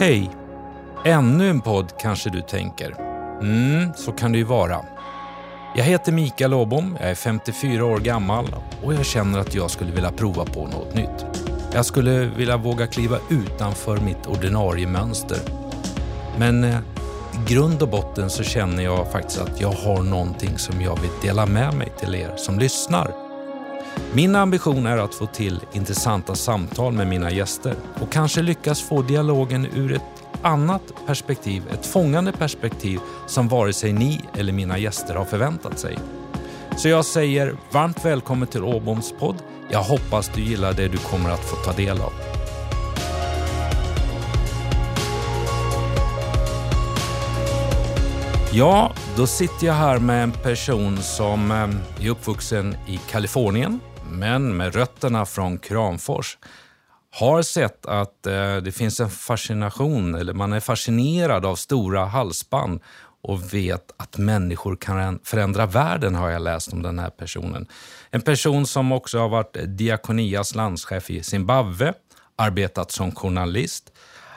Hej! Ännu en podd kanske du tänker. Mm, så kan det ju vara. Jag heter Mikael Åbom, jag är 54 år gammal och jag känner att jag skulle vilja prova på något nytt. Jag skulle vilja våga kliva utanför mitt ordinarie mönster. Men eh, i grund och botten så känner jag faktiskt att jag har någonting som jag vill dela med mig till er som lyssnar. Min ambition är att få till intressanta samtal med mina gäster och kanske lyckas få dialogen ur ett annat perspektiv, ett fångande perspektiv som vare sig ni eller mina gäster har förväntat sig. Så jag säger varmt välkommen till Åboms podd. Jag hoppas du gillar det du kommer att få ta del av. Ja, då sitter jag här med en person som eh, är uppvuxen i Kalifornien, men med rötterna från Kramfors. Har sett att eh, det finns en fascination, eller man är fascinerad av stora halsband och vet att människor kan förändra världen, har jag läst om den här personen. En person som också har varit Diakonias landschef i Zimbabwe, arbetat som journalist,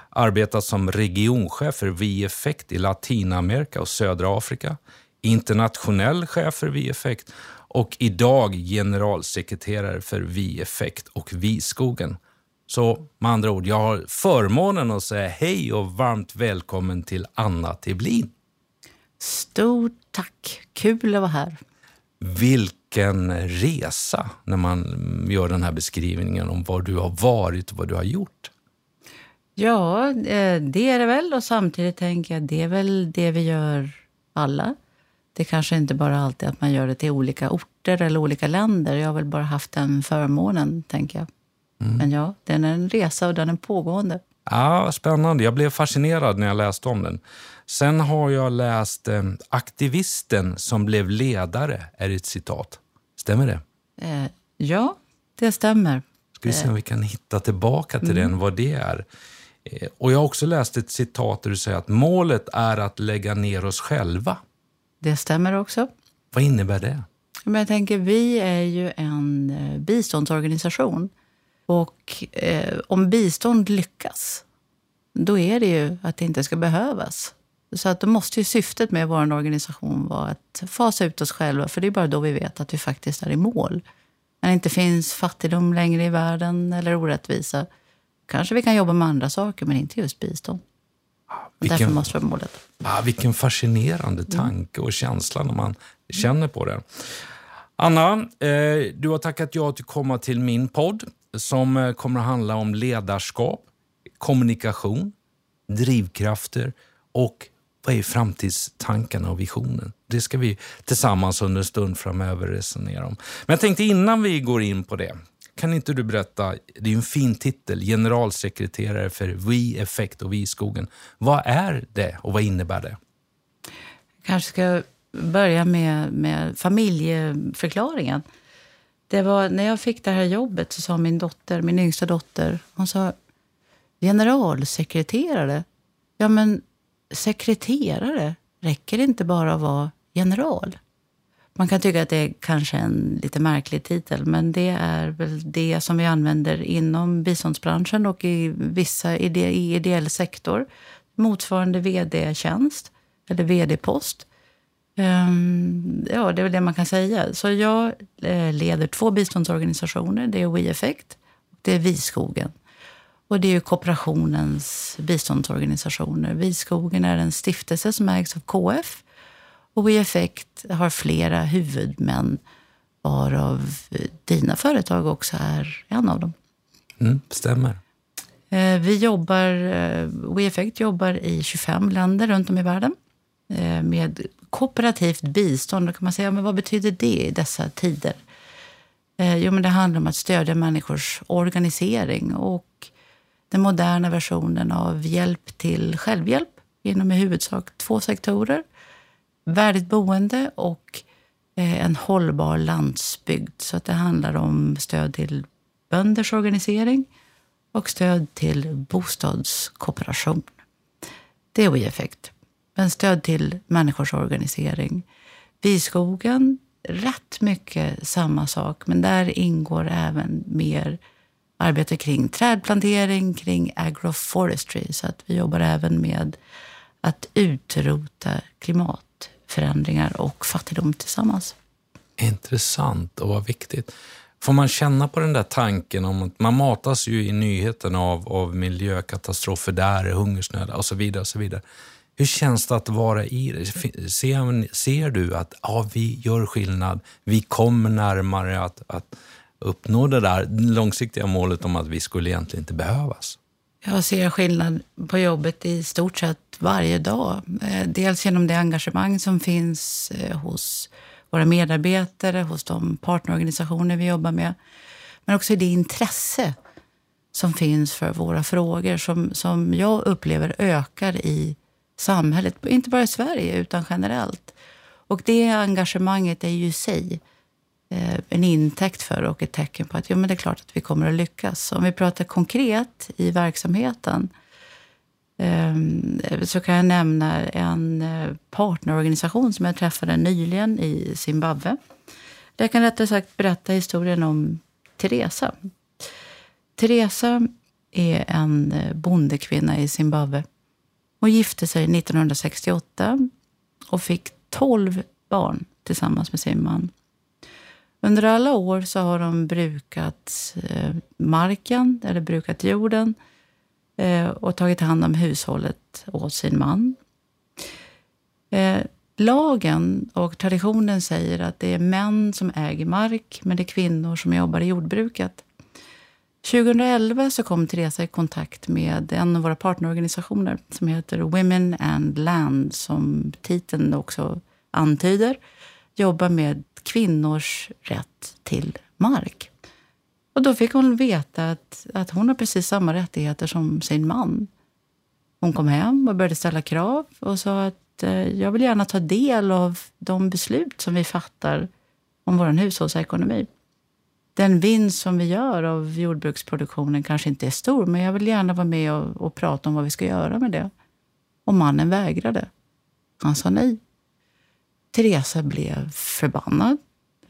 arbetat som regionchef för V-effekt i Latinamerika och södra Afrika, internationell chef för V-effekt och idag generalsekreterare för V-effekt och Viskogen. Så med andra ord, jag har förmånen att säga hej och varmt välkommen till Anna Tiblin. Stort tack! Kul att vara här. Vilken resa när man gör den här beskrivningen om var du har varit och vad du har gjort. Ja, eh, det är det väl. Och samtidigt tänker jag det är väl det vi gör alla. Det kanske inte bara alltid att man gör det till olika orter eller olika länder. Jag har väl bara haft den förmånen, tänker jag. Mm. Men ja, den är en resa och den är pågående. Ja, Spännande. Jag blev fascinerad när jag läste om den. Sen har jag läst eh, Aktivisten som blev ledare, är ett citat. Stämmer det? Eh, ja, det stämmer. Ska vi se om vi kan hitta tillbaka till mm. den, vad det är. Eh, och Jag har också läst ett citat där du säger att målet är att lägga ner oss själva. Det stämmer också. Vad innebär det? Men jag tänker, vi är ju en eh, biståndsorganisation. Och eh, om bistånd lyckas, då är det ju att det inte ska behövas. Så att då måste ju syftet med vår organisation vara att fasa ut oss själva, för det är bara då vi vet att vi faktiskt är i mål. När det inte finns fattigdom längre i världen eller orättvisa, kanske vi kan jobba med andra saker, men inte just bistånd. Vilken, därför måste vara målet. Ah, vilken fascinerande tanke och känsla när man känner på det. Anna, eh, du har tackat ja till att komma till min podd som eh, kommer att handla om ledarskap, kommunikation, drivkrafter och vad är framtidstankarna och visionen? Det ska vi tillsammans under en stund framöver resonera om. Men jag tänkte innan vi går in på det, kan inte du berätta, det är en fin titel, generalsekreterare för Vi Effekt och Vi Skogen. Vad är det och vad innebär det? Jag kanske ska börja med, med familjeförklaringen. Det var, när jag fick det här jobbet så sa min dotter, min yngsta dotter, hon sa generalsekreterare. Ja, men sekreterare räcker inte bara att vara general. Man kan tycka att det är kanske en lite märklig titel, men det är väl det som vi använder inom biståndsbranschen och i vissa ide i ideell sektor. Motsvarande vd-tjänst eller vd-post. Um, ja, det är väl det man kan säga. Så jag eh, leder två biståndsorganisationer. Det är WeEffect och det är Viskogen. Och det är ju kooperationens biståndsorganisationer. Viskogen är en stiftelse som ägs av KF. Och WeEffect har flera huvudmän varav dina företag också är en av dem. Mm, stämmer. Eh, vi jobbar, eh, WeEffect jobbar i 25 länder runt om i världen med kooperativt bistånd. Då kan man säga, men vad betyder det i dessa tider? Eh, jo, men det handlar om att stödja människors organisering och den moderna versionen av hjälp till självhjälp inom i huvudsak två sektorer. Värdigt boende och eh, en hållbar landsbygd. Så att det handlar om stöd till bönders organisering och stöd till bostadskooperation. Det är WeEffect men stöd till människors organisering. Byskogen, rätt mycket samma sak, men där ingår även mer arbete kring trädplantering, kring agroforestry. Så att vi jobbar även med att utrota klimat klimatförändringar och fattigdom tillsammans. Intressant och vad viktigt. Får man känna på den där tanken om att man matas ju i nyheterna av, av miljökatastrofer där, hungersnöd och så vidare. och så vidare. Hur känns det att vara i det? Ser, ser du att ja, vi gör skillnad, vi kommer närmare att, att uppnå det där långsiktiga målet om att vi skulle egentligen inte behövas? Jag ser skillnad på jobbet i stort sett varje dag. Eh, dels genom det engagemang som finns eh, hos våra medarbetare, hos de partnerorganisationer vi jobbar med. Men också det intresse som finns för våra frågor som, som jag upplever ökar i samhället. Inte bara i Sverige, utan generellt. Och det engagemanget är ju i sig eh, en intäkt för och ett tecken på att ja, men det är klart att vi kommer att lyckas. Om vi pratar konkret i verksamheten Ehm, så kan jag nämna en eh, partnerorganisation som jag träffade nyligen i Zimbabwe. Jag kan rättare sagt berätta historien om Teresa. Teresa är en eh, bondekvinna i Zimbabwe. Hon gifte sig 1968 och fick 12 barn tillsammans med sin man. Under alla år så har de brukat eh, marken, eller brukat jorden Eh, Eh, och tagit hand om hushållet åt sin man. Eh, lagen och traditionen säger att det är män som äger mark, men det är kvinnor som jobbar i jordbruket. 2011 så kom Teresa i kontakt med en av våra partnerorganisationer som heter Women and Land, som titeln också antyder, jobbar med kvinnors rätt till mark. Och då fick hon veta att, att hon har precis samma rättigheter som sin man. Hon kom hem och började ställa krav och sa att eh, jag vill gärna ta del av de beslut som vi fattar om vår hushållsekonomi. Den vinst som vi gör av jordbruksproduktionen kanske inte är stor, men jag vill gärna vara med och, och prata om vad vi ska göra med det. Och mannen vägrade. Han sa nej. Teresa blev förbannad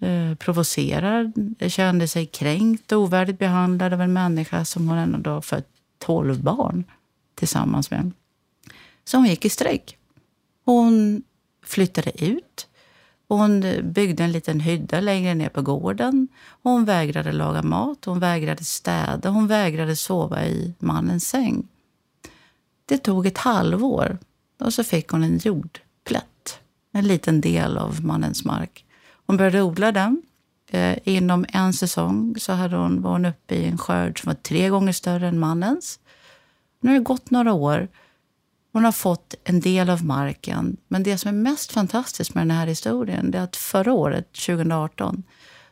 eh, provocerad, kände sig kränkt och ovärdigt behandlad av en människa som hon ändå fött tolv barn tillsammans med. Så hon gick i strejk. Hon flyttade ut. Hon byggde en liten hydda längre ner på gården. Hon vägrade laga mat, hon vägrade städa, hon vägrade sova i mannens säng. Det tog ett halvår och så fick hon en jordplätt, en liten del av mannens mark. Hon började odla den. Eh, inom en säsong så hade hon, var hon uppe i en skörd som var tre gånger större än mannens. Nu har det gått några år. Hon har fått en del av marken. Men det som är mest fantastiskt med den här historien är att förra året, 2018,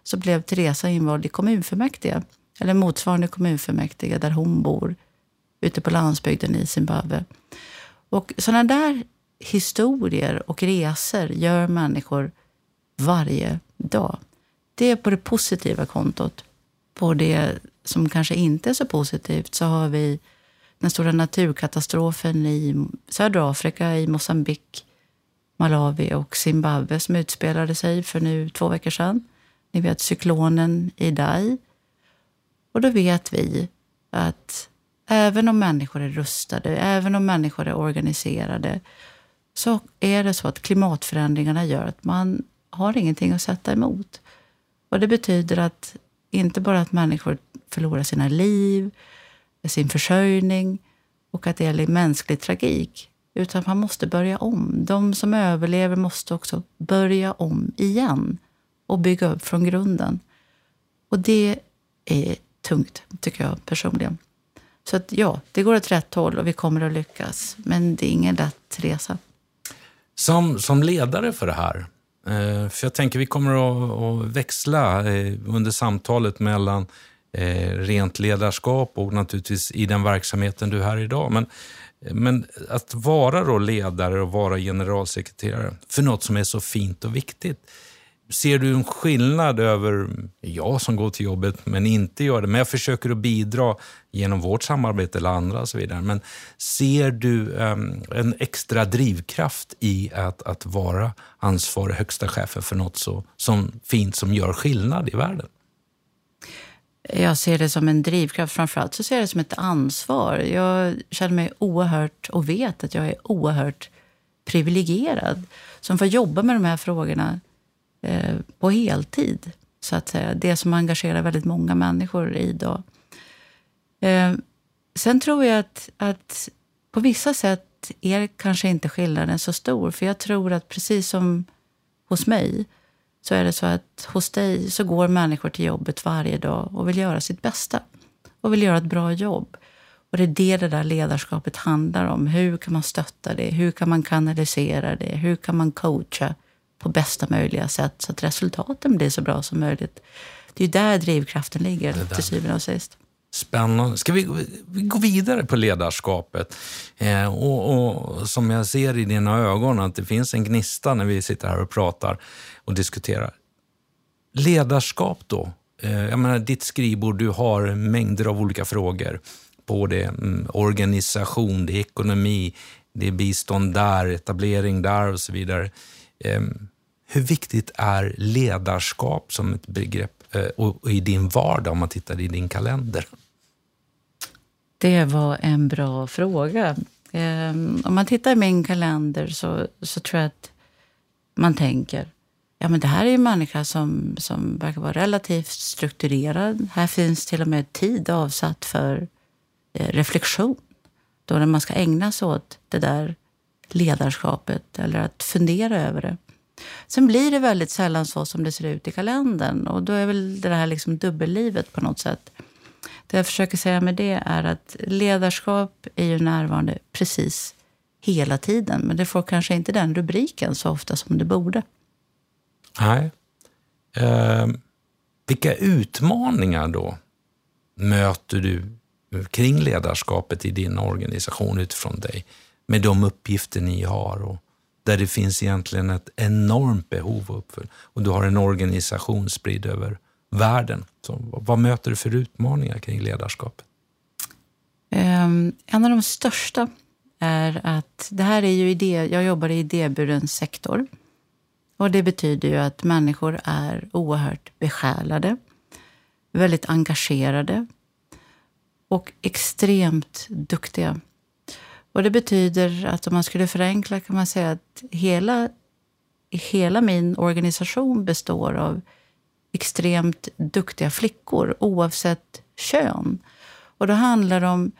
så blev Teresa invald i kommunfullmäktige. Eller motsvarande kommunfullmäktige där hon bor, ute på landsbygden i Zimbabwe. Och sådana där historier och resor gör människor varje dag. Det är på det positiva kontot. På det som kanske inte är så positivt så har vi den stora naturkatastrofen i södra Afrika, i Mosambik, Malawi och Zimbabwe som utspelade sig för nu två veckor sedan. Ni vet cyklonen Idai. Och då vet vi att även om människor är rustade, även om människor är organiserade, så är det så att klimatförändringarna gör att man har ingenting att sätta emot. Och det betyder att inte bara att människor förlorar sina liv, sin försörjning och att det är mänsklig tragik, utan man måste börja om. De som överlever måste också börja om igen och bygga upp från grunden. Och det är tungt, tycker jag personligen. Så att, ja, det går åt rätt håll och vi kommer att lyckas. Men det är ingen lätt resa. Som, som ledare för det här, Eh, för jag tänker vi kommer att, växla eh, under samtalet mellan eh, rent ledarskap och naturligtvis i den verksamheten du är här idag. Men, men att vara då ledare och vara generalsekreterare för något som är så fint och viktigt. Ser du en skillnad över jag som går till jobbet men inte gör det, men jag försöker att bidra genom vårt samarbete eller andra och så vidare. Men ser du um, en extra drivkraft i att, att vara ansvarig högsta chefen för något så som fint som gör skillnad i världen? Jag ser det som en drivkraft. Framförallt så ser jag det som ett ansvar. Jag känner mig oerhört och vet att jag är oerhört privilegierad som får jobba med de här frågorna eh, på heltid. Så att säga. Det som engagerar väldigt många människor idag. Eh, sen tror jag att, att på vissa sätt är kanske inte skillnaden så stor. För jag tror att precis som hos mig så är det så att hos dig så går människor till jobbet varje dag och vill göra sitt bästa. Och vill göra ett bra jobb. Och det är det det där ledarskapet handlar om. Hur kan man stötta det? Hur kan man kanalisera det? Hur kan man coacha på bästa möjliga sätt så att resultaten blir så bra som möjligt? Det är där drivkraften ligger till syvende och sist. Spännande. Ska vi, vi gå vidare på ledarskapet? Eh, och, och, Som jag ser i dina ögon, att det finns en gnista när vi sitter här och pratar och diskuterar. Ledarskap då? Eh, jag menar, ditt skrivbord, du har mängder av olika frågor. Både mm, organisation, det är ekonomi, det är bistånd där, etablering där och så vidare. Ehm, hur viktigt är ledarskap som ett begrepp eh, och, i din vardag om man tittar i din kalender? Det var en bra fråga. Ehm, om man tittar i min kalender så, så tror jag att man tänker ja men det här är ju en människa som, som verkar vara relativt strukturerad. Här finns till och med tid avsatt för eh, reflektion. Då när man ska ägna sig åt det där ledarskapet eller att fundera över det. Sen blir det väldigt sällan så som det ser ut i kalendern. Och då är väl det här liksom dubbellivet på något sätt. Det jag försöker säga med det är att ledarskap är ju närvarande precis hela tiden. Men det får kanske inte den rubriken så ofta som det borde. Nej. Eh, vilka utmaningar då möter du kring ledarskapet i din organisation utifrån dig? Med de uppgifter ni har och där det finns egentligen ett enormt behov att uppfylla. Och du har en organisation spridd över världen. Så vad möter du för utmaningar kring ledarskapet? Um, en av de största är att det här är ju idé, jag jobbar i idéburen sektor. Och det betyder ju att människor är oerhört besjälade, väldigt engagerade och extremt duktiga. Och det betyder att om man skulle förenkla kan man säga att hela, hela min organisation består av extremt duktiga flickor oavsett kön. Och då handlar det om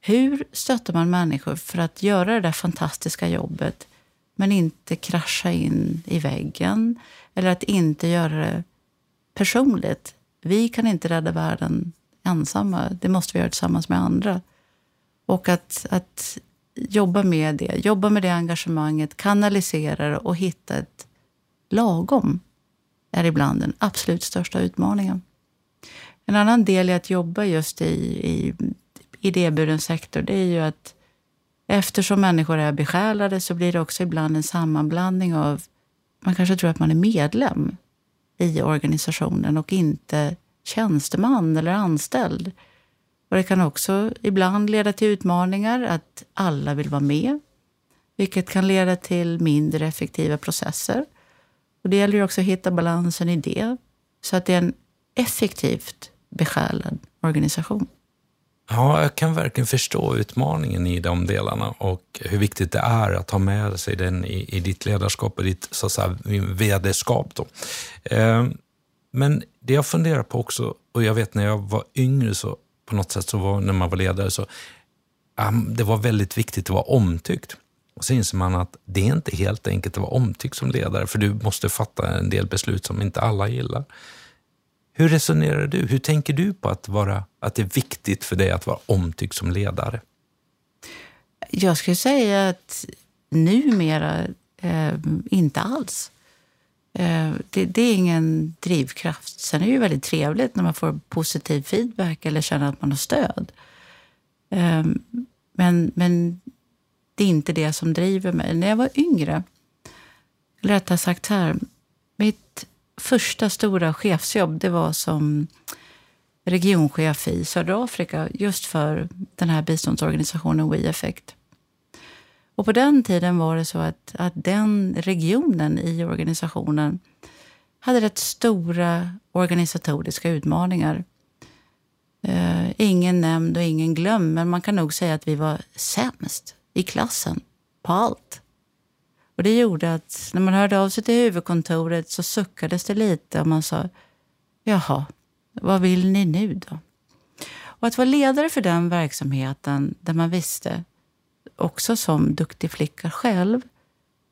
hur stöttar man människor för att göra det där fantastiska jobbet men inte krascha in i väggen eller att inte göra det personligt. Vi kan inte rädda världen ensamma. Det måste vi göra tillsammans med andra. Och att, att jobba med det, jobba med det engagemanget, kanalisera det och hitta ett lagom är ibland den absolut största utmaningen. En annan del i att jobba just i, i idéburen sektor, det är ju att Eftersom människor är besjälade så blir det också ibland en sammanblandning av... Man kanske tror att man är medlem i organisationen och inte tjänsteman eller anställd. Och Det kan också ibland leda till utmaningar att alla vill vara med. Vilket kan leda till mindre effektiva processer. Och Det gäller ju också att hitta balansen i det. Så att det är en effektivt besjälad organisation. Ja, jag kan verkligen förstå utmaningen i de delarna och hur viktigt det är att ha med sig den i, i ditt ledarskap och ditt så att säga, vederskap. Då. Eh, men det jag funderar på också, och jag vet när jag var yngre så på något sätt så var, när man var ledare så um, det var väldigt viktigt att vara omtyckt. Och så inser man att det är inte helt enkelt att vara omtyckt som ledare, för du måste fatta en del beslut som inte alla gillar. Hur resonerar du? Hur tänker du på att, vara, att det är viktigt för dig att vara omtyckt som ledare? Jag skulle säga att numera eh, inte alls. Eh, det, det, är ingen drivkraft. Sen är det ju väldigt trevligt när man får positiv feedback eller känner att man har stöd. Eh, men, men det är inte det som driver mig. När jag var yngre, eller rättare sagt här, mitt första stora chefsjobb det var som regionchef i södra Afrika just för den här biståndsorganisationen WeEffect. Och på den tiden var det så att, att den regionen i organisationen hade rätt stora organisatoriska utmaningar. Eh, ingen nämnd och ingen glömd, men man kan nog säga att vi var sämst i klassen på allt. Och Det gjorde att när man hörde av sig till huvudkontoret så suckades det lite och man sa Jaha, vad vill ni nu då? Och att vara ledare för den verksamheten där man visste, också som duktig flicka själv,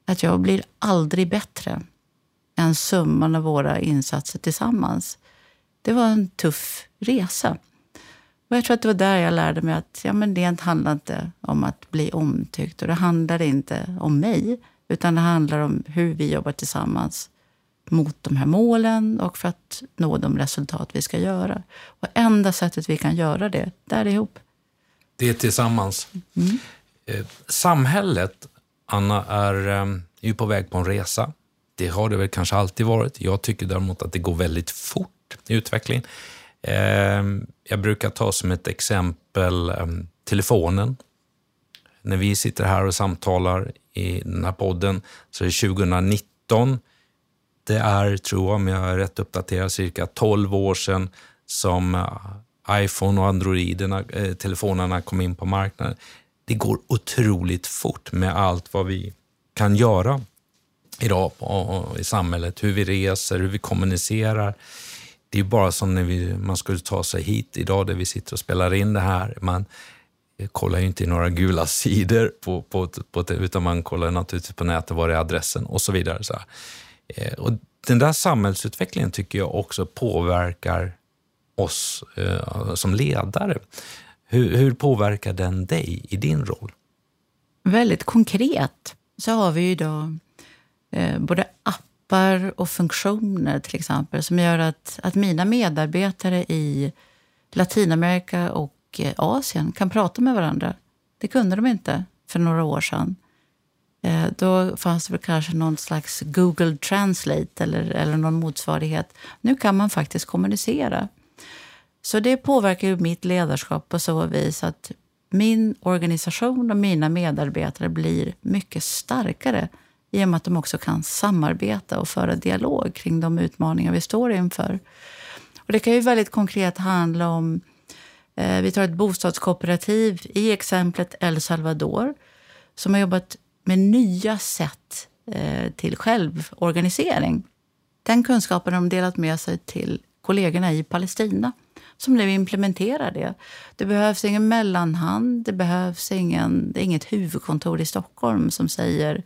att jag blir aldrig bättre än summan av våra insatser tillsammans. Det var en tuff resa. Och jag tror att det var där jag lärde mig att ja, men det handlar inte om att bli omtyckt och det handlar inte om mig, utan det handlar om hur vi jobbar tillsammans mot de här målen och för att nå de resultat vi ska göra. Och enda sättet vi kan göra det, det är ihop. Det är tillsammans. Mm. Eh, samhället, Anna, är eh, ju på väg på en resa. Det har det väl kanske alltid varit. Jag tycker däremot att det går väldigt fort i utvecklingen. Eh, jag brukar ta som ett exempel ehm, telefonen. När vi sitter här och samtalar i den här podden så är det 2019 det är, tror jag, om jag är rätt uppdaterad, cirka 12 år sedan som eh, iPhone och Androiderna, eh, telefonerna kom in på marknaden. Det går otroligt fort med allt vad vi kan göra idag i samhället. Hur vi reser, hur vi kommunicerar. Det är bara som när vi, man skulle ta sig hit idag där vi sitter och spelar in det här. Man kollar ju inte i några gula sidor, på, på, på, utan man kollar naturligtvis på nätet, var är adressen och så vidare. Så eh, och den där samhällsutvecklingen tycker jag också påverkar oss eh, som ledare. Hur, hur, påverkar den dig i din roll? Väldigt konkret så har vi idag eh, både appar och funktioner till exempel som gör att, att mina medarbetare i Latinamerika och eh, Asien kan prata med varandra. Det kunde de inte för några år sedan. Eh, då fanns det väl kanske någon slags Google Translate eller, eller någon motsvarighet. Nu kan man faktiskt kommunicera. Så det påverkar ju mitt ledarskap på så vis att min organisation och mina medarbetare blir mycket starkare i och med att de också kan samarbeta och föra dialog kring de utmaningar vi står inför. Och det kan ju väldigt konkret handla om, eh, vi tar ett bostadskooperativ i exemplet El Salvador som har jobbat med nya sätt eh, till självorganisering. Den kunskapen har de delat med sig till kollegorna i Palestina som nu implementerar det. Det behövs ingen mellanhand, det behövs ingen, det är inget huvudkontor i Stockholm som, säger,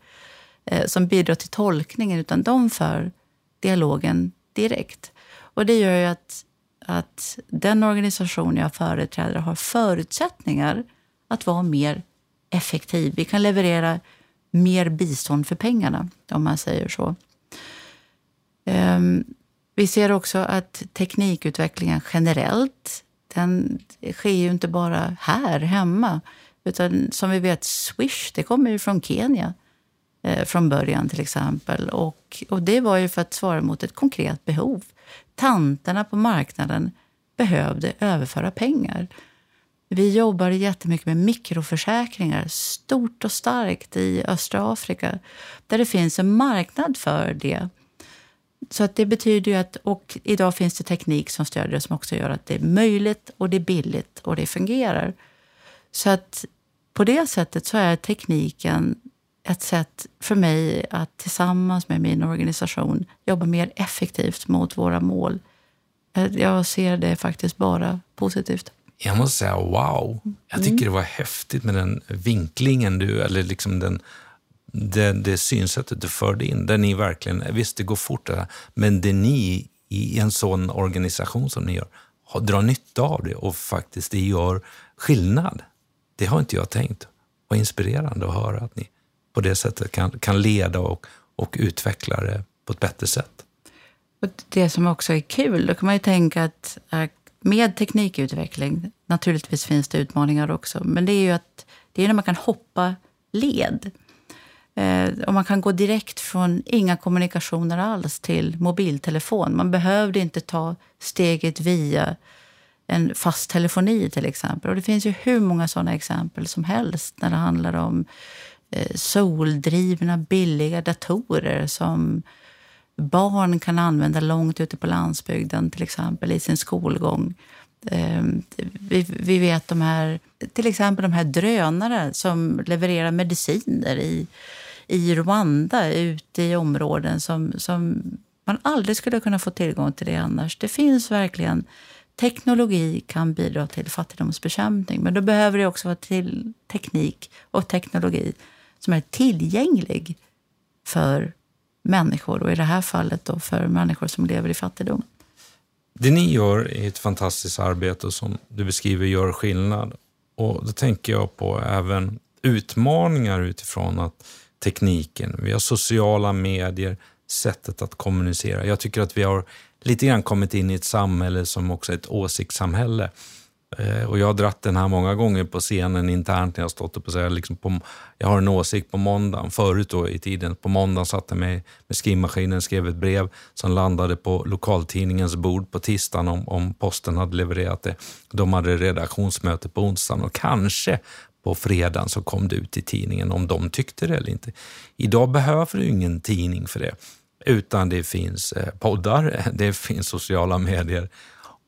eh, som bidrar till tolkningen, utan de för dialogen direkt. Och det gör ju att, att den organisation jag företräder har förutsättningar att vara mer effektiv. Vi kan leverera mer bistånd för pengarna, om man säger så. Ehm, vi ser också att teknikutvecklingen generellt, den sker ju inte bara här hemma. Utan som vi vet, Swish, det kommer ju från Kenya eh, från början till exempel. Och, och det var ju för att svara mot ett konkret behov. Tanterna på marknaden behövde överföra pengar. Vi jobbar jättemycket med mikroförsäkringar, stort och starkt i östra Afrika, där det finns en marknad för det. Så att det betyder ju att, och idag finns det teknik som stödjer det som också gör att det är möjligt och det är billigt och det fungerar. Så att på det sättet så är tekniken ett sätt för mig att tillsammans med min organisation jobba mer effektivt mot våra mål. Jag ser det faktiskt bara positivt. Jag måste säga wow. Jag tycker mm. det var häftigt med den vinklingen du, eller liksom den, det, det synsättet du förde in. Där ni verkligen, visst det går fort men det ni i en sån organisation som ni gör, drar nytta av det och faktiskt det gör skillnad. Det har inte jag tänkt. Vad inspirerande att höra att ni på det sättet kan, kan leda och, och utveckla det på ett bättre sätt. Och det som också är kul, då kan man ju tänka att eh, med teknikutveckling, naturligtvis finns det utmaningar också, men det är ju att det är när man kan hoppa led. Eh, och man kan gå direkt från inga kommunikationer alls till mobiltelefon. Man behövde inte ta steget via en fast telefoni till exempel. Och det finns ju hur många sådana exempel som helst när det handlar om eh, soldrivna billiga datorer som barn kan använda långt ute på landsbygden till exempel i sin skolgång. Ehm, vi, vi vet de här, till exempel de här drönare som levererar mediciner i, i Rwanda, ute i områden som, som man aldrig skulle kunna få tillgång till det annars. Det finns verkligen Teknologi kan bidra till fattigdomsbekämpning, men då behöver det också vara till teknik och teknologi som är tillgänglig för människor och i det här fallet då för människor som lever i fattigdom. Det ni gör är ett fantastiskt arbete och som du beskriver gör skillnad. Och Då tänker jag på även utmaningar utifrån att tekniken, vi har sociala medier, sättet att kommunicera. Jag tycker att vi har lite grann kommit in i ett samhälle som också är ett åsiktssamhälle. Eh, och jag har dratt den här många gånger på scenen internt när jag har stått upp och sagt liksom på, jag har en åsikt på måndagen. Förut då i tiden, på måndagen satt jag med, med skrivmaskinen skrev ett brev som landade på lokaltidningens bord på tisdagen om, om posten hade levererat det. De hade redaktionsmöte på onsdagen och kanske på fredagen så kom det ut i tidningen om de tyckte det eller inte. Idag behöver du ingen tidning för det. Utan det finns eh, poddar, det finns sociala medier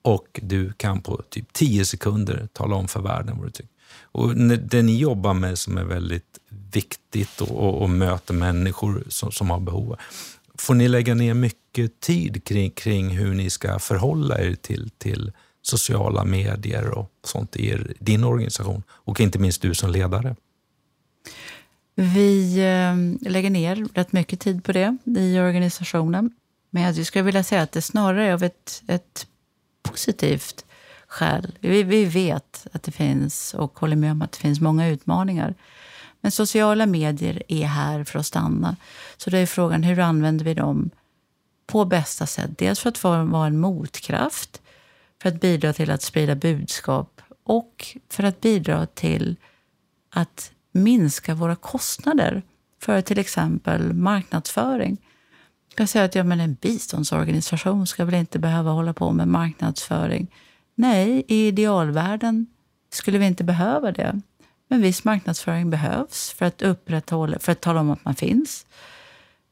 och du kan på typ 10 sekunder tala om för världen vad du tycker. Och det ni jobbar med som är väldigt viktigt och, och, och möter människor som, som, har behov. Får ni lägga ner mycket tid kring, kring hur ni ska förhålla er till, till sociala medier och sånt i er, din organisation? Och inte minst du som ledare. Vi eh, lägger ner rätt mycket tid på det i organisationen. Men jag skulle vilja säga att det snarare är av ett, ett positivt skäl. Vi, vi vet att det finns och håller med om att det finns många utmaningar. Men sociala medier är här för att stanna. Så då är frågan hur använder vi dem på bästa sätt? Dels för att vara en motkraft, för att bidra till att sprida budskap och för att bidra till att minska våra kostnader för till exempel marknadsföring. Jag kan säga att ja, men en biståndsorganisation ska väl inte behöva hålla på med marknadsföring. Nej, i idealvärlden skulle vi inte behöva det. Men viss marknadsföring behövs för att, upprätthålla, för att tala om att man finns.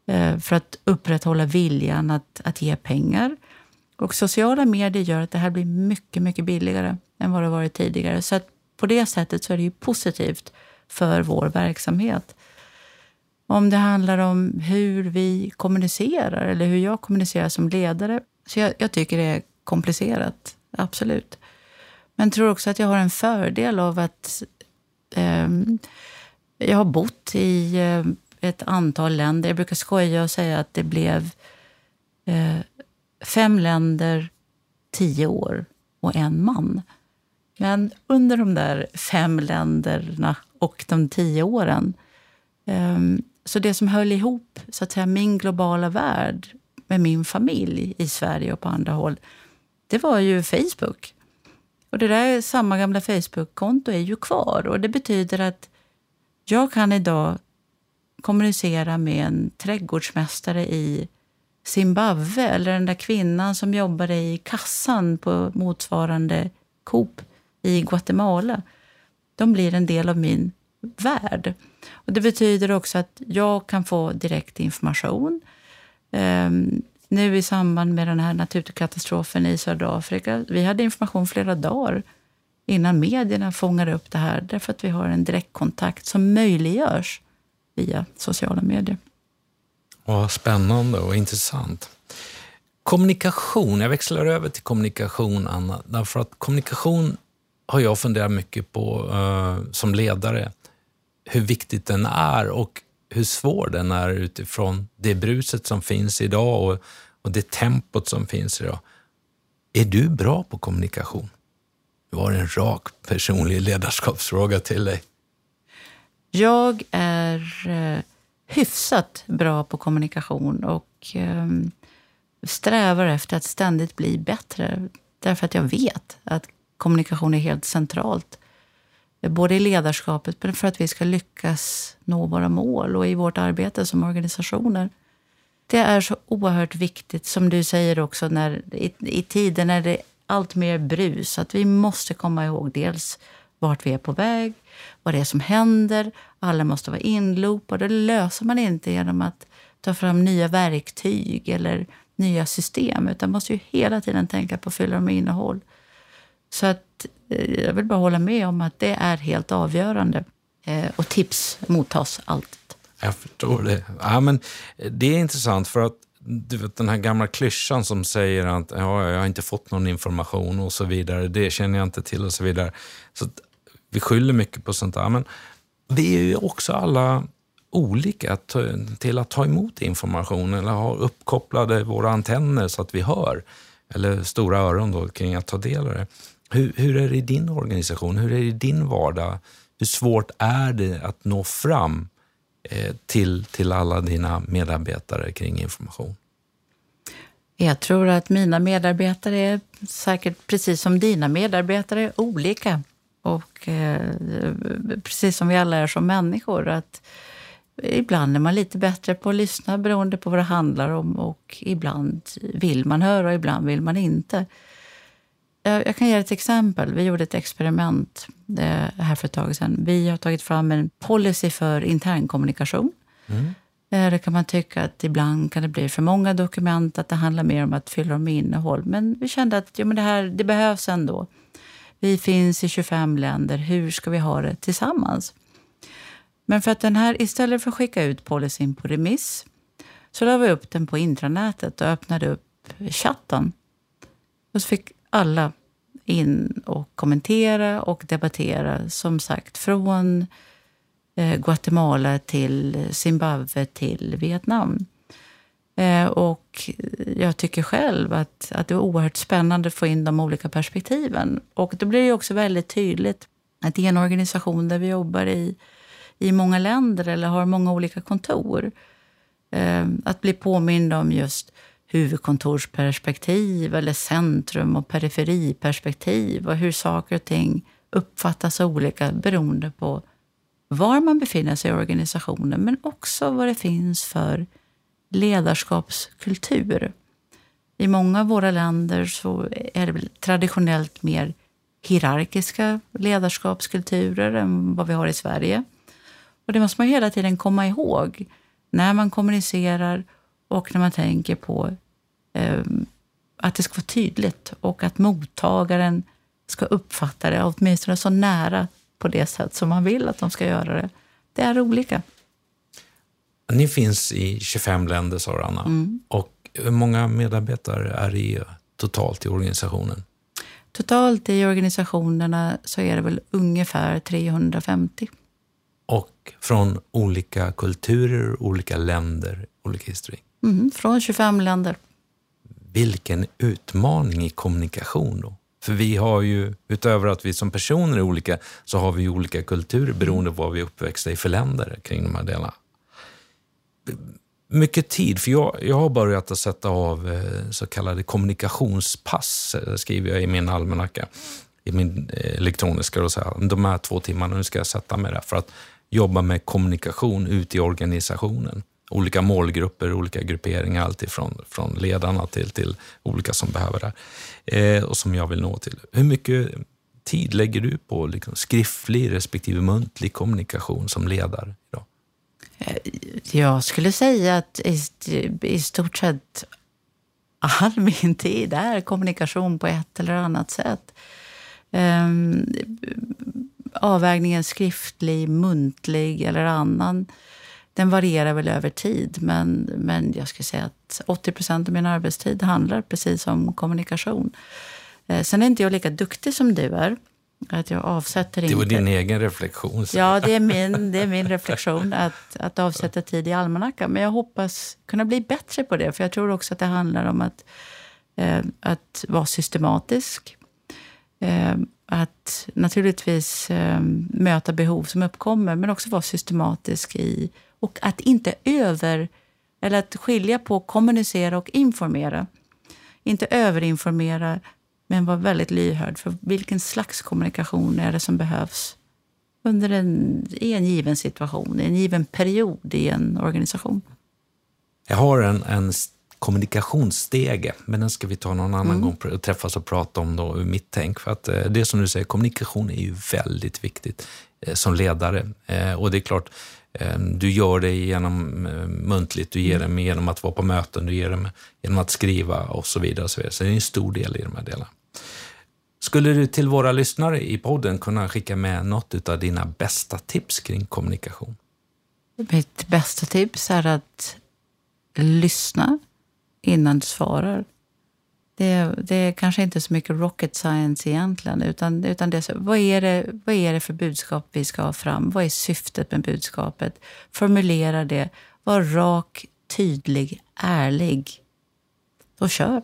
Eh, för att upprätthålla viljan att, att ge pengar. Och sociala medier gör att det här blir mycket, mycket billigare än vad det varit tidigare. Så på det sättet så är det ju positivt för vår verksamhet. Om det handlar om hur vi kommunicerar eller hur jag kommunicerar som ledare. Så jag, jag tycker det är komplicerat, absolut. Men tror också att jag har en fördel av att eh, jag har bott i eh, ett antal länder. Jag brukar skoja och säga att det blev eh, fem länder, tio år och en man. Men under de där fem länderna och de tio åren ehm, så det som höll ihop så att säga, min globala värld med min familj i Sverige och på andra håll, det var ju Facebook. Och det där samma gamla Facebook-konto är ju kvar och det betyder att jag kan idag kommunicera med en trädgårdsmästare i Zimbabwe eller den där kvinnan som jobbade i kassan på motsvarande Coop i Guatemala. De blir en del av min värld. Och det betyder också att jag kan få direkt information. Um, nu i samband med den här naturkatastrofen i södra Afrika, vi hade information flera dagar innan medierna fångade upp det här, därför att vi har en direktkontakt som möjliggörs via sociala medier. Vad spännande och intressant. Kommunikation, jag växlar över till kommunikation, Anna, därför att kommunikation har jag funderat mycket på uh, som ledare hur viktigt den är och hur svår den är utifrån det bruset som finns idag och, och det tempot som finns idag. Är du bra på kommunikation? Det var en rak personlig ledarskapsfråga till dig. Jag är eh, hyfsat bra på kommunikation och eh, strävar efter att ständigt bli bättre. Därför att jag vet att kommunikation är helt centralt både i ledarskapet men för att vi ska lyckas nå våra mål och i vårt arbete som organisationer. Det är så oerhört viktigt, som du säger också, när, i, i tider när det är allt mer brus, att vi måste komma ihåg dels vart vi är på väg, vad det är som händer. Alla måste vara inloopade. Det löser man inte genom att ta fram nya verktyg eller nya system, utan man måste ju hela tiden tänka på att fylla dem med innehåll. Så att eh, jag vill bara hålla med om att det är helt avgörande. Eh, och tips mottas alltid. Jag förstår det. Ja, men det är intressant för att du vet, den här gamla klyschan som säger att ja, jag har inte fått någon information och så vidare, det känner jag inte till och så vidare. Så vi skyller mycket på sånt där. Men vi är ju också alla olika till att ta emot information eller ha uppkopplade våra antenner så att vi hör. Eller stora öron då kring att ta del av det. Hur, hur är det i din organisation? Hur är det i din vardag? Hur svårt är det att nå fram eh, till, till alla dina medarbetare kring information? Jag tror att mina medarbetare är säkert precis som dina medarbetare olika. Och eh, precis som vi alla är som människor. att Ibland är man lite bättre på att lyssna beroende på vad det handlar om och ibland vill man höra och ibland vill man inte. Jag kan ge ett exempel. Vi gjorde ett experiment eh, här för ett tag sedan. Vi har tagit fram en policy för internkommunikation. Mm. Eh, det kan man tycka att ibland kan det bli för många dokument, att det handlar mer om att fylla dem med innehåll. Men vi kände att ja, men det här det behövs ändå. Vi finns i 25 länder. Hur ska vi ha det tillsammans? Men för att den här, istället för att skicka ut policyn på remiss så la vi upp den på intranätet och öppnade upp chatten. Och så fick alla in och kommentera och debattera. Som sagt, från eh, Guatemala till Zimbabwe till Vietnam. Eh, och jag tycker själv att, att det är oerhört spännande att få in de olika perspektiven. Och då blir det också väldigt tydligt att det är en organisation där vi jobbar i, i många länder eller har många olika kontor, eh, att bli påmind om just huvudkontorsperspektiv eller centrum och periferiperspektiv och hur saker och ting uppfattas olika beroende på var man befinner sig i organisationen men också vad det finns för ledarskapskultur. I många av våra länder så är det traditionellt mer hierarkiska ledarskapskulturer än vad vi har i Sverige. Och Det måste man hela tiden komma ihåg när man kommunicerar och när man tänker på eh, att det ska vara tydligt och att mottagaren ska uppfatta det åtminstone så nära på det sätt som man vill att de ska göra det. Det är olika. Ni finns i 25 länder, sa du, Anna. Mm. Och hur många medarbetare är det totalt i organisationen? Totalt i organisationerna så är det väl ungefär 350. Och från olika kulturer, olika länder, olika historik? Mm, från 25 länder. Vilken utmaning i kommunikation då. För vi har ju, utöver att vi som personer är olika, så har vi olika kulturer beroende på vad vi är uppväxta i för länder kring de här delarna. Mycket tid, för jag, jag har börjat att sätta av eh, så kallade kommunikationspass, eh, skriver jag i min almanacka, i min eh, elektroniska. Då, så här, de här två timmarna, nu ska jag sätta mig där för att jobba med kommunikation ute i organisationen olika målgrupper, olika grupperingar, alltifrån från ledarna till, till olika som behöver det eh, och som jag vill nå till. Hur mycket tid lägger du på liksom, skriftlig respektive muntlig kommunikation som ledare Eh, jag skulle säga att i, i stort sett all min tid är kommunikation på ett eller annat sätt. Um, avvägningen skriftlig, muntlig eller annan den varierar väl över tid. Men, men jag skulle säga att 80 procent av min arbetstid handlar precis om kommunikation. Eh, sen är inte jag lika duktig som du är. Att jag avsätter det var inte... din egen reflektion. Så. Ja, det är min, det är min reflektion att, att avsätta tid i almanackan. Men jag hoppas kunna bli bättre på det. För jag tror också att det handlar om att, eh, att vara systematisk. Eh, att naturligtvis eh, möta behov som uppkommer, men också vara systematisk i och att inte över, eller att skilja på kommunicera och informera. Inte överinformera, men vara väldigt lyhörd för vilken slags kommunikation är det som behövs under en, i en given situation, i en given period i en organisation. Jag har en, en kommunikationsstege, men den ska vi ta någon annan mm. gång och träffas och prata om då, mitt tänk. För att eh, det som du säger, kommunikation är ju väldigt viktigt eh, som ledare. Eh, och det är klart, Ehm, du gör det genom muntligt, du ger mm. det genom att vara på möten, du ger det genom att skriva och så vidare. Och så, vidare. så det är en stor del i de här delarna. Skulle du till våra lyssnare i podden kunna skicka med något av dina bästa tips kring kommunikation? Mitt bästa tips är att lyssna innan du svarar. Det, det är kanske inte så mycket rocket science egentligen, utan, utan det är så, vad, är det, vad är det för budskap vi ska ha fram? Vad är syftet med budskapet? Formulera det. Var rak, tydlig, ärlig. Och kör.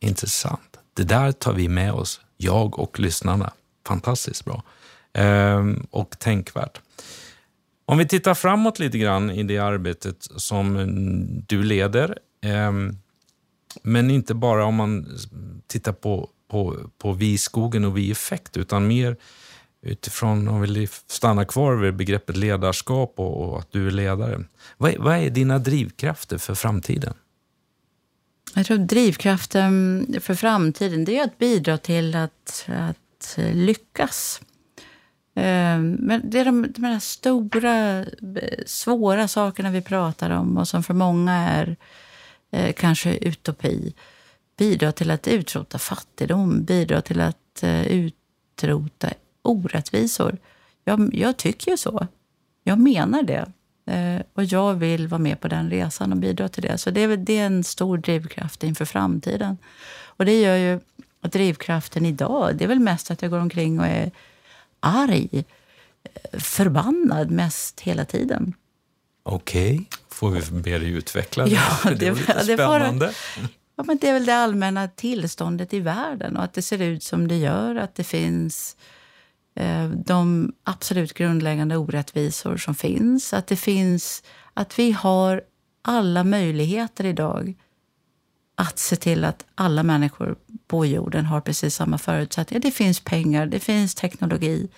Intressant. Det där tar vi med oss, jag och lyssnarna. Fantastiskt bra. Ehm, och tänkvärt. Om vi tittar framåt lite grann i det arbetet som du leder. Ehm, men inte bara om man tittar på, på, på vi-skogen och vi-effekt, utan mer utifrån, om vi stannar kvar vid begreppet ledarskap och, och att du är ledare. Vad är, vad är dina drivkrafter för framtiden? Jag tror drivkraften för framtiden det är att bidra till att, att lyckas. Ehm, men det är de, de här stora, svåra sakerna vi pratar om och som för många är eh, kanske utopi. Bidra till att utrota fattigdom, bidra till att eh, utrota orättvisor. Jag, jag tycker ju så. Jag menar det. Eh, och jag vill vara med på den resan och bidra till det. Så det är, det är en stor drivkraft inför framtiden. Och det gör ju att drivkraften idag, det är väl mest att jag går omkring och är arg, eh, förbannad mest hela tiden. Okej, okay. får vi be dig utveckla det? Ja, det, det var lite spännande. Det, ja, men det är väl det allmänna tillståndet i världen och att det ser ut som det gör. Att det finns Eh, de absolut grundläggande orättvisor som finns. Att det finns, att vi har alla möjligheter idag att se till att alla människor på jorden har precis samma förutsättningar. Det finns pengar, det finns teknologi,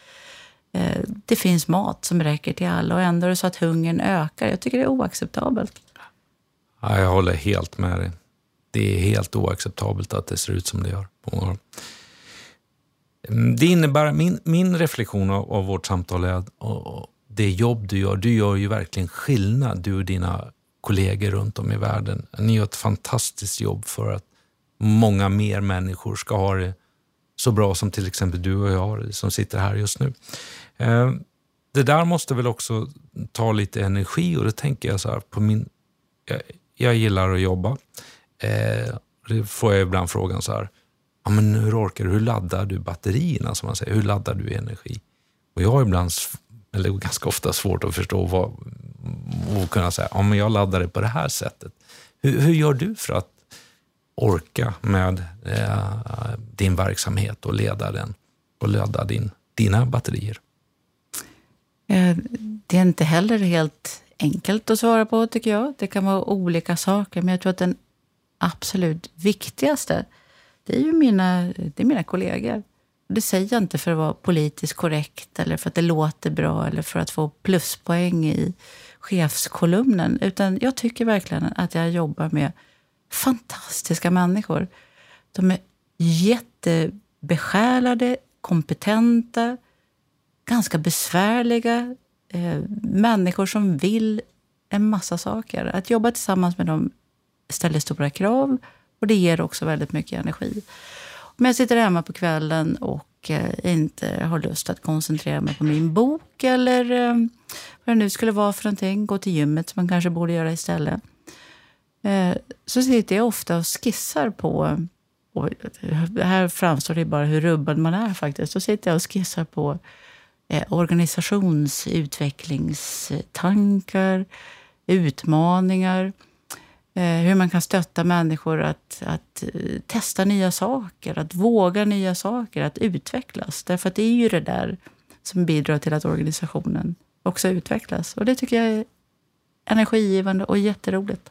eh, det finns mat som räcker till alla och ändå är det så att hungern ökar. Jag tycker det är oacceptabelt. Ja, jag håller helt med dig. Det är helt oacceptabelt att det ser ut som det gör. Mm, det innebär, min, min reflektion av, av vårt samtal är att det jobb du gör, du gör ju verkligen skillnad, du och dina kollegor runt om i världen. Ni gör ett fantastiskt jobb för att många mer människor ska ha det så bra som till exempel du och jag som sitter här just nu. Eh, det där måste väl också ta lite energi och då tänker jag så här på min... Jag, jag gillar att jobba. Eh, det får jag ibland frågan så här. Ja, men hur orkar du? Hur laddar du batterierna? Som man säger. Hur laddar du energi? Och jag har ibland, eller ganska ofta svårt att förstå vad, och kunna säga ja, men jag laddar det på det här sättet. Hur, hur gör du för att orka med eh, din verksamhet och leda den och ladda din, dina batterier? Eh, det är inte heller helt enkelt att svara på, tycker jag. Det kan vara olika saker, men jag tror att den absolut viktigaste, det är ju mina, det är mina kollegor. Det säger jag inte för att vara politiskt korrekt eller för att det låter bra eller för att få pluspoäng i chefskolumnen. Utan jag tycker verkligen att jag jobbar med fantastiska människor. De är jättebesjälade, kompetenta, ganska besvärliga. Eh, människor som vill en massa saker. Att jobba tillsammans med dem ställer stora krav och det ger också väldigt mycket energi. Om jag sitter hemma på kvällen och eh, inte har lust att koncentrera mig på min bok eller eh, vad det nu skulle vara för någonting, gå till gymmet som man kanske borde göra istället. Eh, så sitter jag ofta och skissar på, och här framstår det bara hur rubbad man är faktiskt, så sitter jag och skissar på eh, organisationsutvecklingstankar, utmaningar, Eh, hur man kan stötta människor att, att eh, testa nya saker, att våga nya saker, att utvecklas. Därför att det är ju det där som bidrar till att organisationen också utvecklas. Och det tycker jag är energigivande och jätteroligt.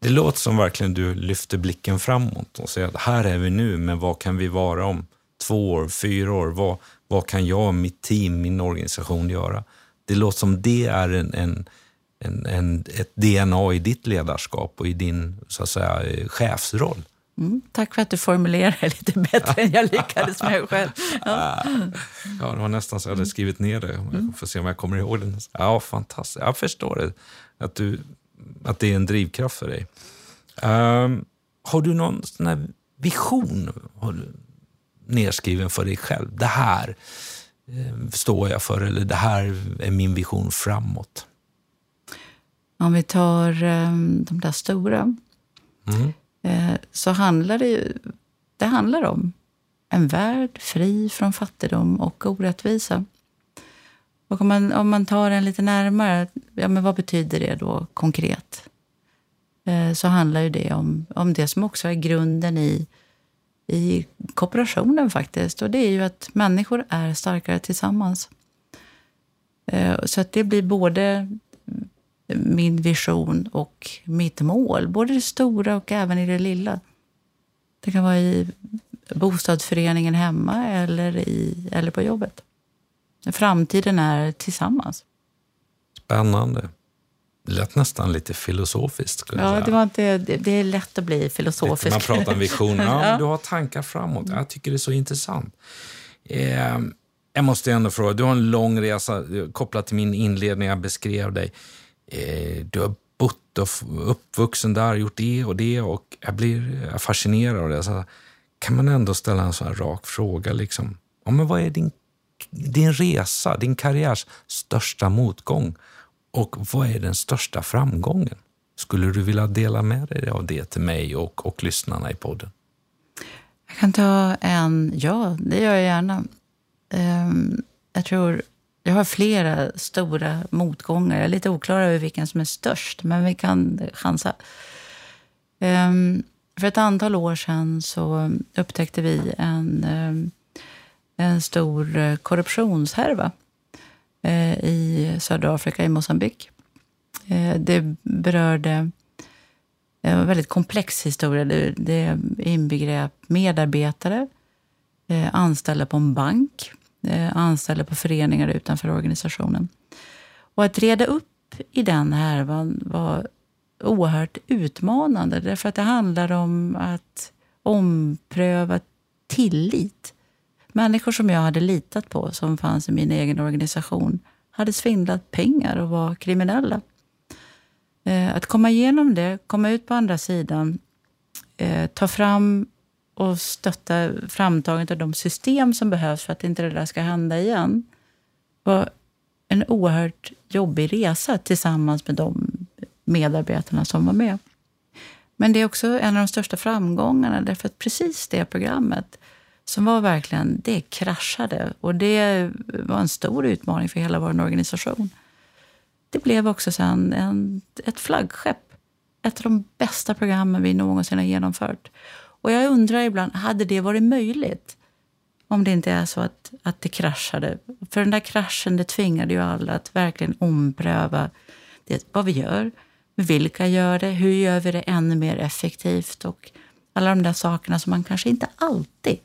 Det låter som verkligen du lyfter blicken framåt och säger att här är vi nu, men vad kan vi vara om två år, fyra år? Vad, vad kan jag, mitt team, min organisation göra? Det låter som det är en, en en, en, ett DNA i ditt ledarskap och i din så att säga, chefsroll. Mm, tack för att du formulerade det lite bättre än jag lyckades med själv. Ja. ja, det var nästan så jag hade skrivit ner det. Jag får se om jag kommer ihåg det. Ja, fantastiskt. Jag förstår det. Att, du, att det är en drivkraft för dig. Um, har du någon sån vision? Har du nedskriven för dig själv. Det här eh, står jag för eller det här är min vision framåt. Om vi tar eh, de där stora mm. eh, så handlar det ju det handlar om en värld fri från fattigdom och orättvisa. Och om man, om man tar den lite närmare, ja, men vad betyder det då konkret? Eh, så handlar ju det om, om det som också är grunden i, i kooperationen faktiskt. Och det är ju att människor är starkare tillsammans. Eh, så att det blir både min vision och mitt mål. Både det stora och även i det lilla. Det kan vara i bostadsföreningen hemma eller, i, eller på jobbet. Framtiden är tillsammans. Spännande. Det lät nästan lite filosofiskt. Skulle ja. Det, var inte, det, är lätt att bli filosofisk. Man pratar om visioner. Ja, ja. Du har tankar framåt. Jag tycker det är så intressant. Eh, jag måste ändå fråga, du har en lång resa kopplat till min inledning. Jag beskrev dig. Eh, du har bott och uppvuxen där, gjort det och det och jag blir fascinerad av det. Så kan man ändå ställa en sån här rak fråga. Liksom. Ja, men vad är din, din resa, din karriärs största motgång? Och vad är den största framgången? Skulle du vilja dela med dig av det till mig och, och lyssnarna i podden? Jag kan ta en, ja, det gör jag gärna. Um, jag tror jag har flera stora motgångar. Jag är lite oklar över vilken som är störst, men vi kan chansa. Um, för ett antal år sedan så upptäckte vi en, ehm, en stor eh, korruptionshärva eh, i södra Afrika, i Mosambik. Eh, berörde... det berörde en väldigt komplex historia. Det, inbegrep medarbetare, anställda på en bank, Eh, anställda på föreningar utanför organisationen. Och att reda upp i den härvan var oerhört utmanande därför att det handlar om att ompröva tillit. Människor som jag hade litat på, som fanns i min egen organisation, hade svindlat pengar och var kriminella. Eh, att komma igenom det, komma ut på andra sidan, eh, ta fram och stötta framtagandet av de system som behövs för att inte det där ska hända igen var en oerhört jobbig resa tillsammans med de medarbetarna som var med. Men det är också en av de största framgångarna därför att precis det programmet som var verkligen, det kraschade och det var en stor utmaning för hela vår organisation. Det blev också sen en, ett flaggskepp. Ett av de bästa programmen vi någonsin har genomfört. Och jag undrar ibland, hade det varit möjligt? Om det inte är så att, att det kraschade. För den där kraschen det tvingade ju alla att verkligen ompröva det, vad vi gör, vilka gör det, hur gör vi det ännu mer effektivt och alla de där sakerna som man kanske inte alltid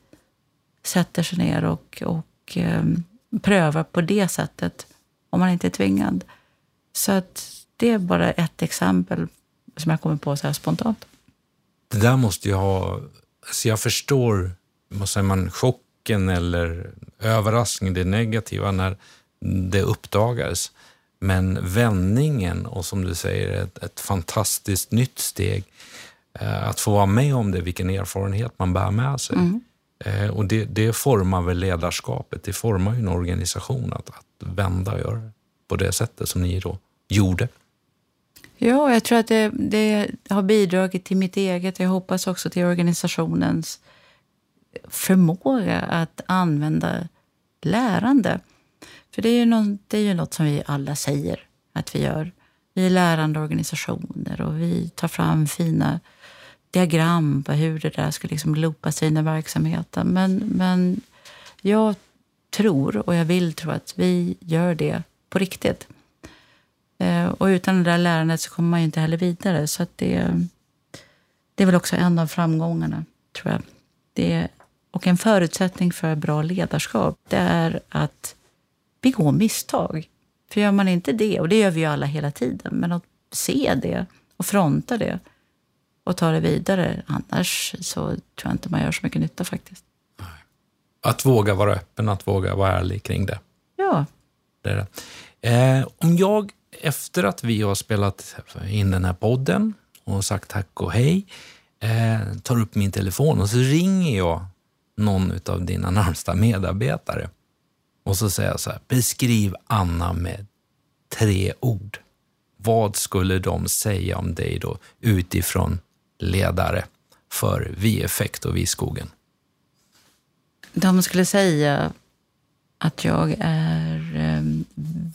sätter sig ner och, och um, prövar på det sättet om man inte är tvingad. Så att det är bara ett exempel som jag kommer på så här spontant det där måste ju ha... Alltså jag förstår, vad säger man, chocken eller överraskningen, det negativa när det uppdagades. Men vändningen och som du säger, ett, ett fantastiskt nytt steg. Eh, att få vara med om det, vilken erfarenhet man bär med sig. Mm. Eh, och det, det formar väl ledarskapet, det formar ju en organisation att, att vända och göra på det sättet som ni då gjorde. Ja, jag tror att det, det, har bidragit till mitt eget, jag hoppas också till organisationens förmåga att använda lärande. För det är ju något, det är ju något som vi alla säger att vi gör. Vi är lärande organisationer och vi tar fram fina diagram på hur det där ska liksom loopa sig in i verksamheten. Men, men jag tror, och jag vill tro, att vi gör det på riktigt. Eh, och utan det där lärandet så kommer man ju inte heller vidare. Så det, det är väl också en av framgångarna, tror jag. Det, och en förutsättning för bra ledarskap, det är att begå misstag. För gör man inte det, och det gör vi ju alla hela tiden, men att se det och fronta det och ta det vidare. Annars så tror jag inte man gör så mycket nytta faktiskt. Att våga vara öppen, att våga vara ärlig kring det. Ja. Det är det. Eh, om jag efter att vi har spelat in den här podden och sagt tack och hej, eh, tar upp min telefon och så ringer jag någon av dina närmsta medarbetare och så säger jag så här, beskriv Anna med tre ord. Vad skulle de säga om dig då utifrån ledare för Vi-effekt och Vi-skogen? De skulle säga att jag är eh,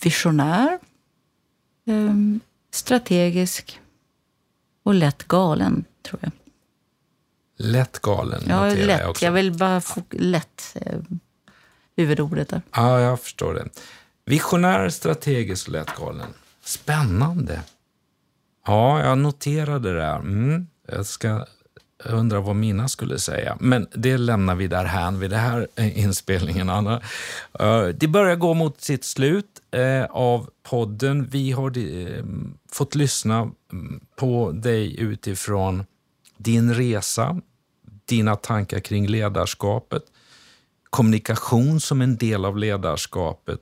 visionär, ehm, strategisk och lätt galen, tror jag. Lätt galen Ja, noterar lätt. jag också. Jag vill bara få lätt eh, huvudordet där. Ja, jag förstår det. Visionär, strategisk och lätt galen. Spännande. Ja, jag noterade det där. Mm. Jag ska jag undrar vad mina skulle säga. Men det lämnar vi därhän vid den här inspelningen, Anna. Eh, det börjar gå mot sitt slut eh, av podden. Vi har eh, fått lyssna mm, på dig utifrån din resa, dina tankar kring ledarskapet, kommunikation som en del av ledarskapet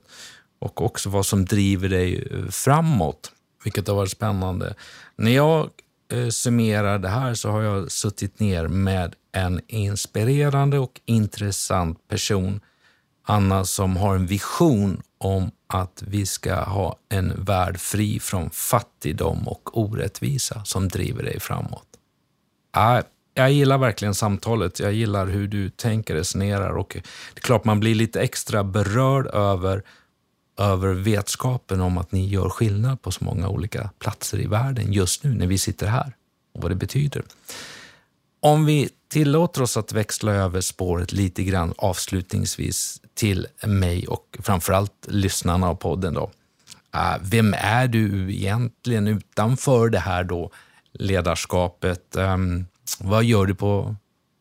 och också vad som driver dig framåt, vilket har varit spännande. När jag eh, summerar det här så har jag suttit ner med en inspirerande och intressant person, Anna, som har en vision om att vi ska ha en värld fri från fattigdom och orättvisa som driver dig framåt. Ah, jag gillar verkligen samtalet. Jag gillar hur du tänker, resonerar och det är klart man blir lite extra berörd över, över vetskapen om att ni gör skillnad på så många olika platser i världen just nu när vi sitter här och vad det betyder. Om vi tillåter oss att växla över spåret lite grann avslutningsvis till mig och framförallt lyssnarna av podden då. Äh, vem är du egentligen utanför det här då ledarskapet? Ehm, vad gör du på...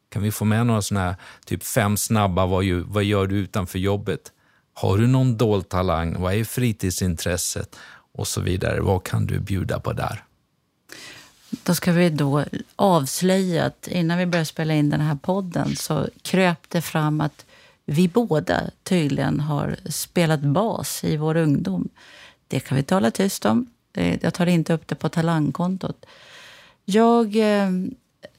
Kan vi få med några sådana här typ fem snabba, vad vad gör du utanför jobbet? Har du någon dold talang? Vad är fritidsintresset? Och så vidare. Vad kan du bjuda på där? Då ska vi då avslöja att innan vi började spela in den här podden så kröp det fram att vi båda tydligen har spelat bas i vår ungdom. Det kan vi tala tyst om. Eh, jag tar inte upp det på talangkontot. Jag eh,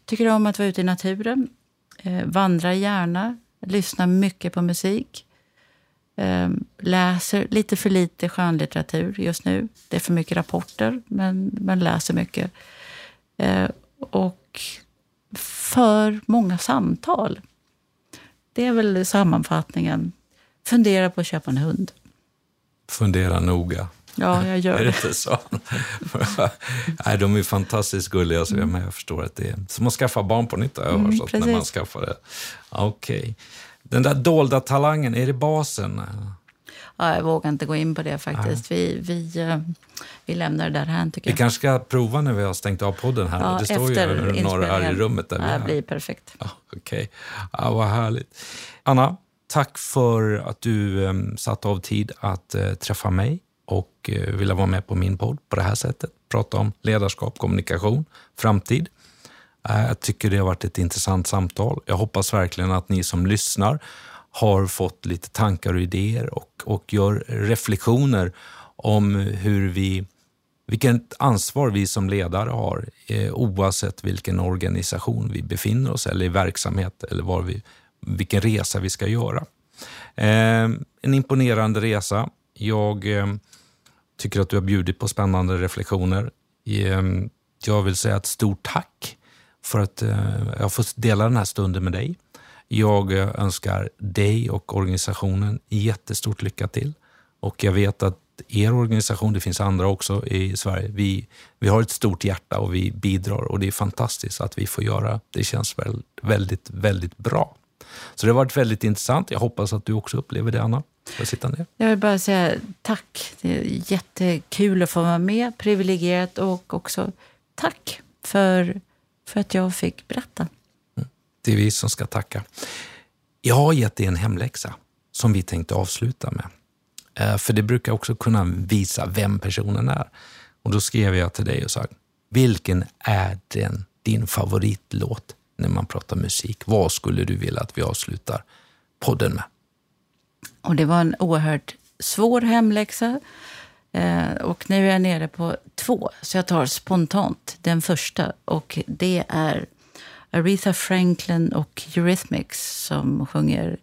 tycker om att vara ute i naturen, eh, vandrar gärna, lyssnar mycket på musik. Eh, läser lite för lite skönlitteratur just nu. Det är för mycket rapporter, men, men läser mycket. Eh, och för många samtal. Det är väl sammanfattningen. Fundera på att köpa en hund. Fundera noga. Ja, jag gör Är det det. inte så? Nej, de är fantastiskt gulliga, så jag, förstår att det är som att skaffa barn på nytt, har jag Mm, hört, när man skaffar det. Okej. Den där dolda talangen, är det basen? Ja, jag vågar inte gå in på det faktiskt. Vi, vi, eh, vi lämnar det där här tycker Vi jag. kanske ska prova när vi har stängt av podden här. Ja, det står efter ju några här i rummet där vi Ja, är. det blir perfekt. Ja, Okej, ja, vad härligt. Anna, tack för att du um, satt av tid att eh, träffa mig och uh, ville vara med på min podd på det här sättet. Prata om ledarskap, kommunikation, framtid. Eh, jag tycker det har varit ett intressant samtal. Jag hoppas verkligen att ni som lyssnar har fått lite tankar och idéer och, och gör reflektioner om hur vi vilket ansvar vi som ledare har eh, oavsett vilken organisation vi befinner oss eller i verksamhet eller var vi, vilken resa vi ska göra. Eh, en imponerande resa. Jag eh, tycker att du har bjudit på spännande reflektioner. Eh, jag vill säga ett stort tack för att eh, jag har fått dela den här stunden med dig. Jag eh, önskar dig och organisationen jättestort lycka till. Och jag vet att er organisation, det finns andra också i Sverige, vi, vi har ett stort hjärta och vi bidrar och det är fantastiskt att vi får göra. Det känns väl, väldigt, väldigt bra. Så det har varit väldigt intressant. Jag hoppas att du också upplever det, Anna. Jag? Jag vill bara säga tack. Det är jättekul att få vara med, privilegierat och också tack för, för att jag fick berätta. Det är vi som ska tacka. Jag har gett dig en hemläxa som vi tänkte avsluta med. Eh, För det brukar också kunna visa vem personen är. Och Då skrev jag till dig och sa, vilken är den, din favoritlåt när man pratar musik? Vad skulle du vilja att vi avslutar podden med? Och det var en oerhört svår hemläxa. Eh, och nu är jag nere på två, så jag tar spontant den första. Och det är Aretha Franklin och Eurythmics som sjunger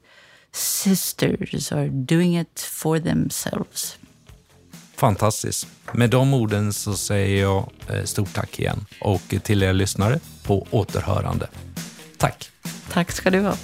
Sisters are doing it for themselves. Fantastiskt. Med de orden så säger jag eh, stort tack igen och till er lyssnare på återhörande. Tack. Tack ska du ha.